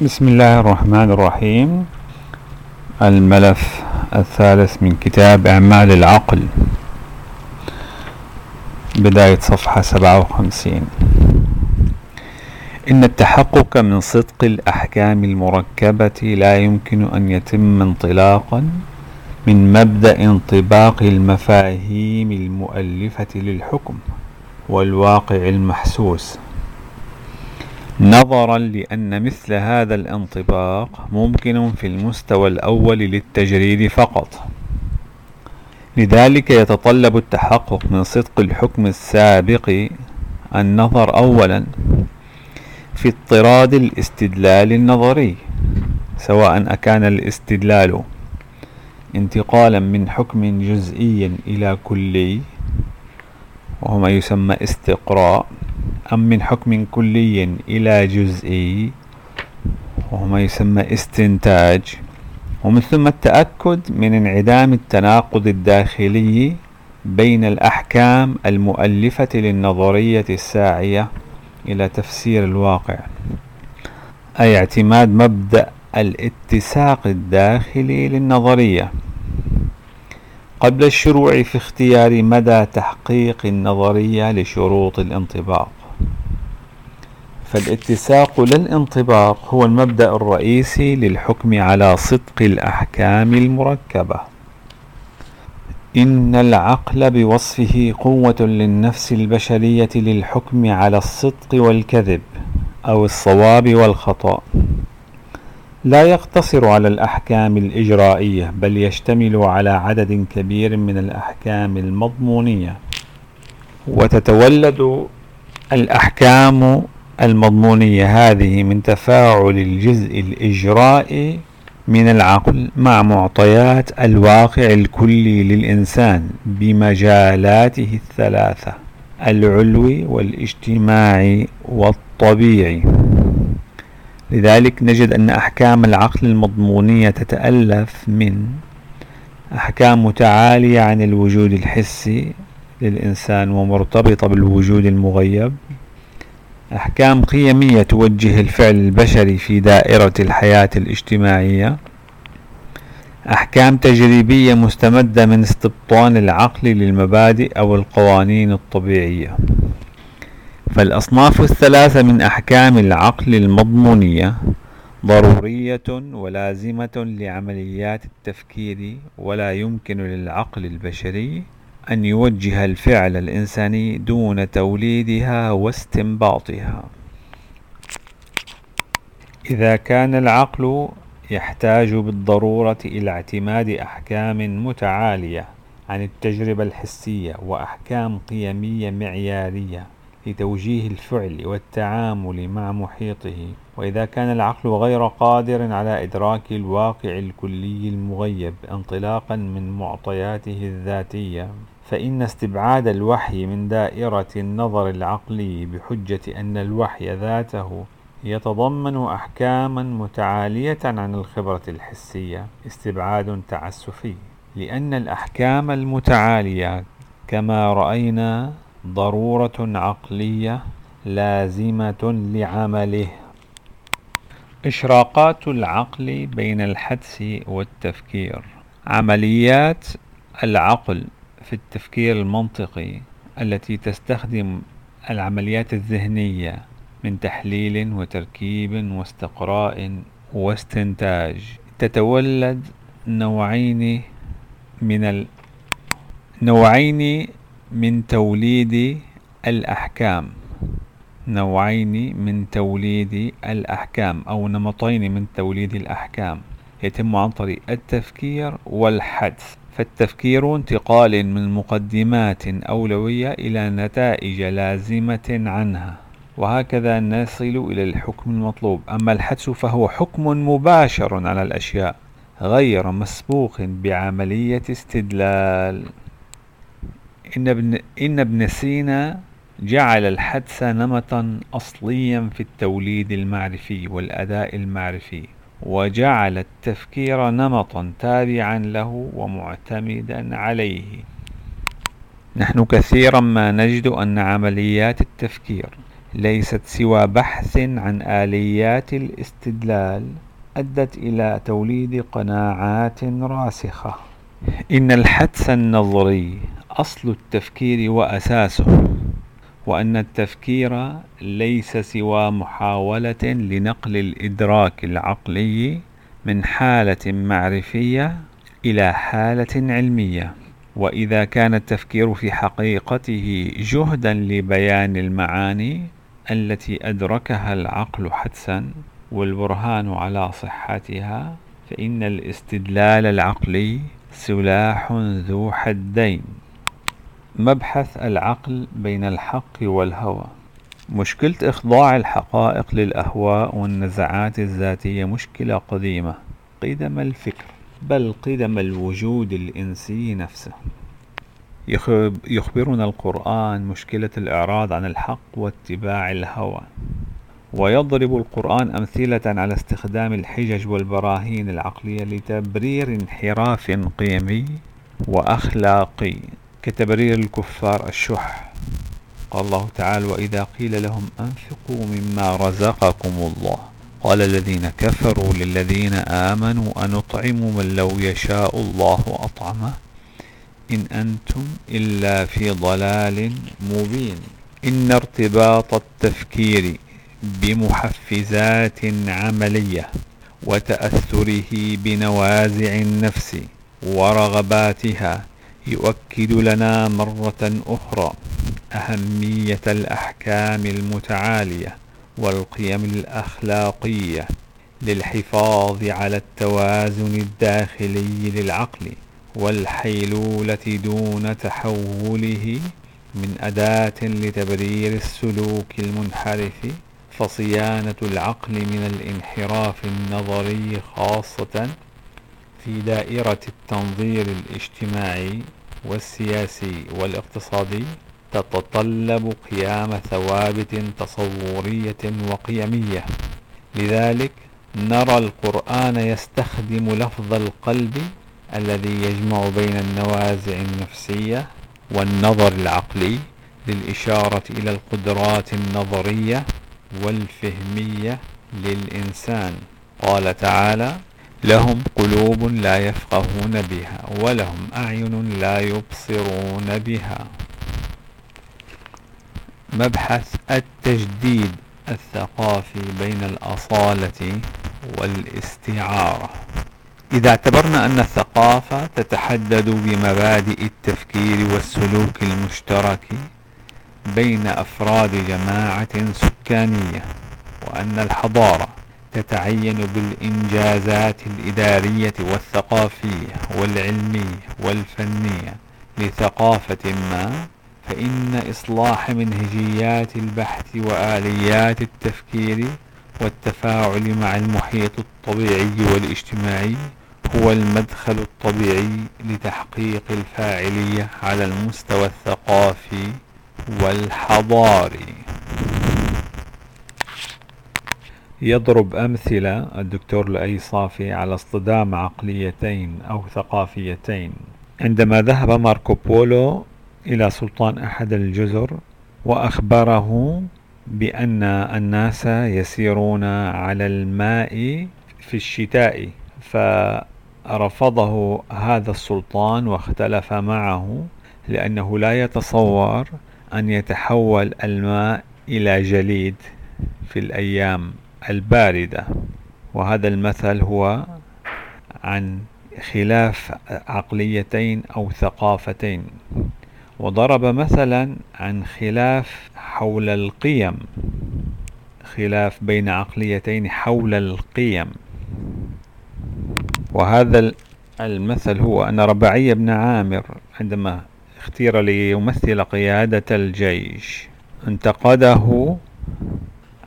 بسم الله الرحمن الرحيم الملف الثالث من كتاب أعمال العقل بداية صفحة سبعة وخمسين إن التحقق من صدق الأحكام المركبة لا يمكن أن يتم انطلاقا من مبدأ انطباق المفاهيم المؤلفة للحكم والواقع المحسوس نظرا لأن مثل هذا الانطباق ممكن في المستوى الأول للتجريد فقط. لذلك يتطلب التحقق من صدق الحكم السابق النظر أولا في اضطراد الاستدلال النظري سواء أكان الاستدلال انتقالا من حكم جزئي إلى كلي وهو ما يسمى استقراء أم من حكم كلي إلى جزئي وهو ما يسمى استنتاج. ومن ثم التأكد من انعدام التناقض الداخلي بين الأحكام المؤلفة للنظرية الساعية إلى تفسير الواقع أي اعتماد مبدأ الاتساق الداخلي للنظرية. قبل الشروع في اختيار مدى تحقيق النظرية لشروط الانطباق. فالاتساق للانطباق هو المبدأ الرئيسي للحكم على صدق الأحكام المركبة. إن العقل بوصفه قوة للنفس البشرية للحكم على الصدق والكذب أو الصواب والخطأ. لا يقتصر على الأحكام الإجرائية بل يشتمل على عدد كبير من الأحكام المضمونية. وتتولد الأحكام المضمونية هذه من تفاعل الجزء الإجرائي من العقل مع معطيات الواقع الكلي للإنسان بمجالاته الثلاثة العلوي والاجتماعي والطبيعي. لذلك نجد أن أحكام العقل المضمونية تتألف من أحكام متعالية عن الوجود الحسي للإنسان ومرتبطة بالوجود المغيب أحكام قيمية توجه الفعل البشري في دائرة الحياة الاجتماعية. أحكام تجريبية مستمدة من استبطان العقل للمبادئ أو القوانين الطبيعية. فالأصناف الثلاثة من أحكام العقل المضمونية ضرورية ولازمة لعمليات التفكير ولا يمكن للعقل البشري أن يوجه الفعل الإنساني دون توليدها واستنباطها. إذا كان العقل يحتاج بالضرورة إلى اعتماد أحكام متعالية عن التجربة الحسية وأحكام قيمية معيارية لتوجيه الفعل والتعامل مع محيطه وإذا كان العقل غير قادر على إدراك الواقع الكلي المغيب انطلاقا من معطياته الذاتية. فإن استبعاد الوحي من دائرة النظر العقلي بحجة أن الوحي ذاته يتضمن أحكاما متعالية عن الخبرة الحسية استبعاد تعسفي لأن الأحكام المتعالية كما رأينا ضرورة عقلية لازمة لعمله. إشراقات العقل بين الحدس والتفكير عمليات العقل في التفكير المنطقي التي تستخدم العمليات الذهنية من تحليل وتركيب واستقراء واستنتاج. تتولد نوعين من ال... نوعين من توليد الأحكام. نوعين من توليد الأحكام أو نمطين من توليد الأحكام. يتم عن طريق التفكير والحدس فالتفكير انتقال من مقدمات أولوية إلى نتائج لازمة عنها وهكذا نصل إلى الحكم المطلوب. أما الحدس فهو حكم مباشر على الأشياء غير مسبوق بعملية استدلال. إن ابن, إن ابن سينا جعل الحدس نمطا أصليا في التوليد المعرفي والأداء المعرفي. وجعل التفكير نمطا تابعا له ومعتمدا عليه. نحن كثيرا ما نجد أن عمليات التفكير ليست سوى بحث عن آليات الاستدلال أدت إلى توليد قناعات راسخة. إن الحدس النظري أصل التفكير وأساسه. وأن التفكير ليس سوى محاولة لنقل الإدراك العقلي من حالة معرفية إلى حالة علمية. وإذا كان التفكير في حقيقته جهدا لبيان المعاني التي أدركها العقل حدسا والبرهان على صحتها فإن الاستدلال العقلي سلاح ذو حدين. مبحث العقل بين الحق والهوى. مشكلة إخضاع الحقائق للأهواء والنزعات الذاتية مشكلة قديمة. قدم الفكر بل قدم الوجود الإنسي نفسه. يخبرنا القرآن مشكلة الإعراض عن الحق واتباع الهوى. ويضرب القرآن أمثلة على استخدام الحجج والبراهين العقلية لتبرير انحراف قيمي وأخلاقي. كتبرير الكفار الشح. قال الله تعالى وإذا قيل لهم أنفقوا مما رزقكم الله قال الذين كفروا للذين آمنوا أنطعم من لو يشاء الله أطعمه؟ إن أنتم إلا في ضلال مبين. إن ارتباط التفكير بمحفزات عملية وتأثره بنوازع النفس ورغباتها يؤكد لنا مرة أخرى أهمية الأحكام المتعالية والقيم الأخلاقية للحفاظ على التوازن الداخلي للعقل والحيلولة دون تحوله من أداة لتبرير السلوك المنحرف فصيانة العقل من الانحراف النظري خاصة في دائرة التنظير الاجتماعي والسياسي والاقتصادي تتطلب قيام ثوابت تصورية وقيمية. لذلك نرى القرآن يستخدم لفظ القلب الذي يجمع بين النوازع النفسية والنظر العقلي للإشارة إلى القدرات النظرية والفهمية للإنسان. قال تعالى لهم قلوب لا يفقهون بها ولهم أعين لا يبصرون بها. مبحث التجديد الثقافي بين الأصالة والاستعارة. إذا اعتبرنا أن الثقافة تتحدد بمبادئ التفكير والسلوك المشترك بين أفراد جماعة سكانية وأن الحضارة تتعين بالإنجازات الإدارية والثقافية والعلمية والفنية لثقافة ما فإن إصلاح منهجيات البحث وآليات التفكير والتفاعل مع المحيط الطبيعي والاجتماعي هو المدخل الطبيعي لتحقيق الفاعلية على المستوى الثقافي والحضاري. يضرب أمثلة الدكتور لؤي صافي على اصطدام عقليتين أو ثقافيتين. عندما ذهب ماركو بولو إلى سلطان أحد الجزر وأخبره بأن الناس يسيرون على الماء في الشتاء فرفضه هذا السلطان واختلف معه لأنه لا يتصور أن يتحول الماء إلى جليد في الأيام. الباردة وهذا المثل هو عن خلاف عقليتين أو ثقافتين. وضرب مثلا عن خلاف حول القيم خلاف بين عقليتين حول القيم. وهذا المثل هو أن ربعي بن عامر عندما اختير ليمثل قيادة الجيش انتقده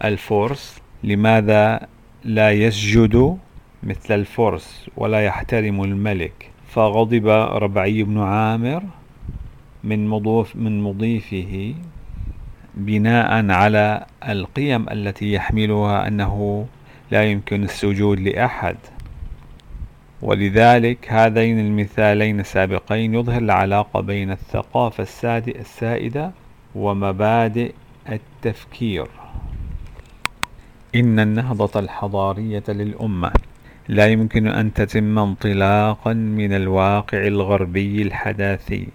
الفرس لماذا لا يسجد مثل الفرس ولا يحترم الملك؟ فغضب ربعي بن عامر من مضيف من مضيفه بناء على القيم التي يحملها أنه لا يمكن السجود لأحد. ولذلك هذين المثالين السابقين يظهر العلاقة بين الثقافة السائدة ومبادئ التفكير. إن النهضة الحضارية للأمة. لا يمكن أن تتم انطلاقا من الواقع الغربي الحداثي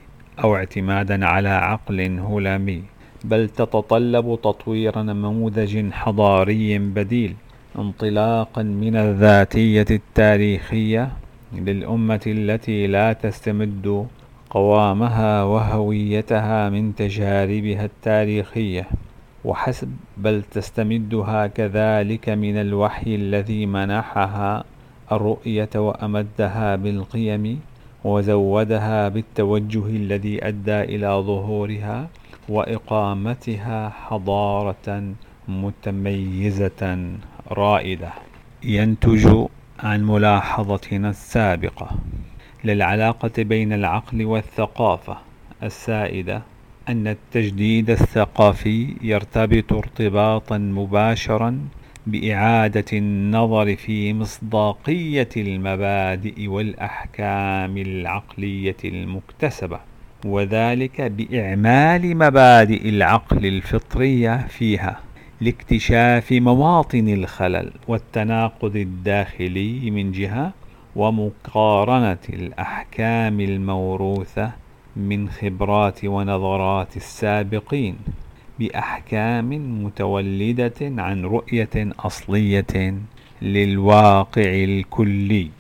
أو اعتمادا على عقل هلامي بل تتطلب تطوير نموذج حضاري بديل انطلاقا من الذاتية التاريخية للأمة التي لا تستمد قوامها وهويتها من تجاربها التاريخية. وحسب بل تستمدها كذلك من الوحي الذي منحها الرؤية وأمدها بالقيم وزودها بالتوجه الذي أدى إلى ظهورها وإقامتها حضارة متميزة رائدة. ينتج عن ملاحظتنا السابقة للعلاقة بين العقل والثقافة السائدة أن التجديد الثقافي يرتبط ارتباطا مباشرا بإعادة النظر في مصداقية المبادئ والأحكام العقلية المكتسبة وذلك بإعمال مبادئ العقل الفطرية فيها لاكتشاف مواطن الخلل والتناقض الداخلي من جهة ومقارنة الأحكام الموروثة من خبرات ونظرات السابقين بأحكام متولدة عن رؤية أصلية للواقع الكلي.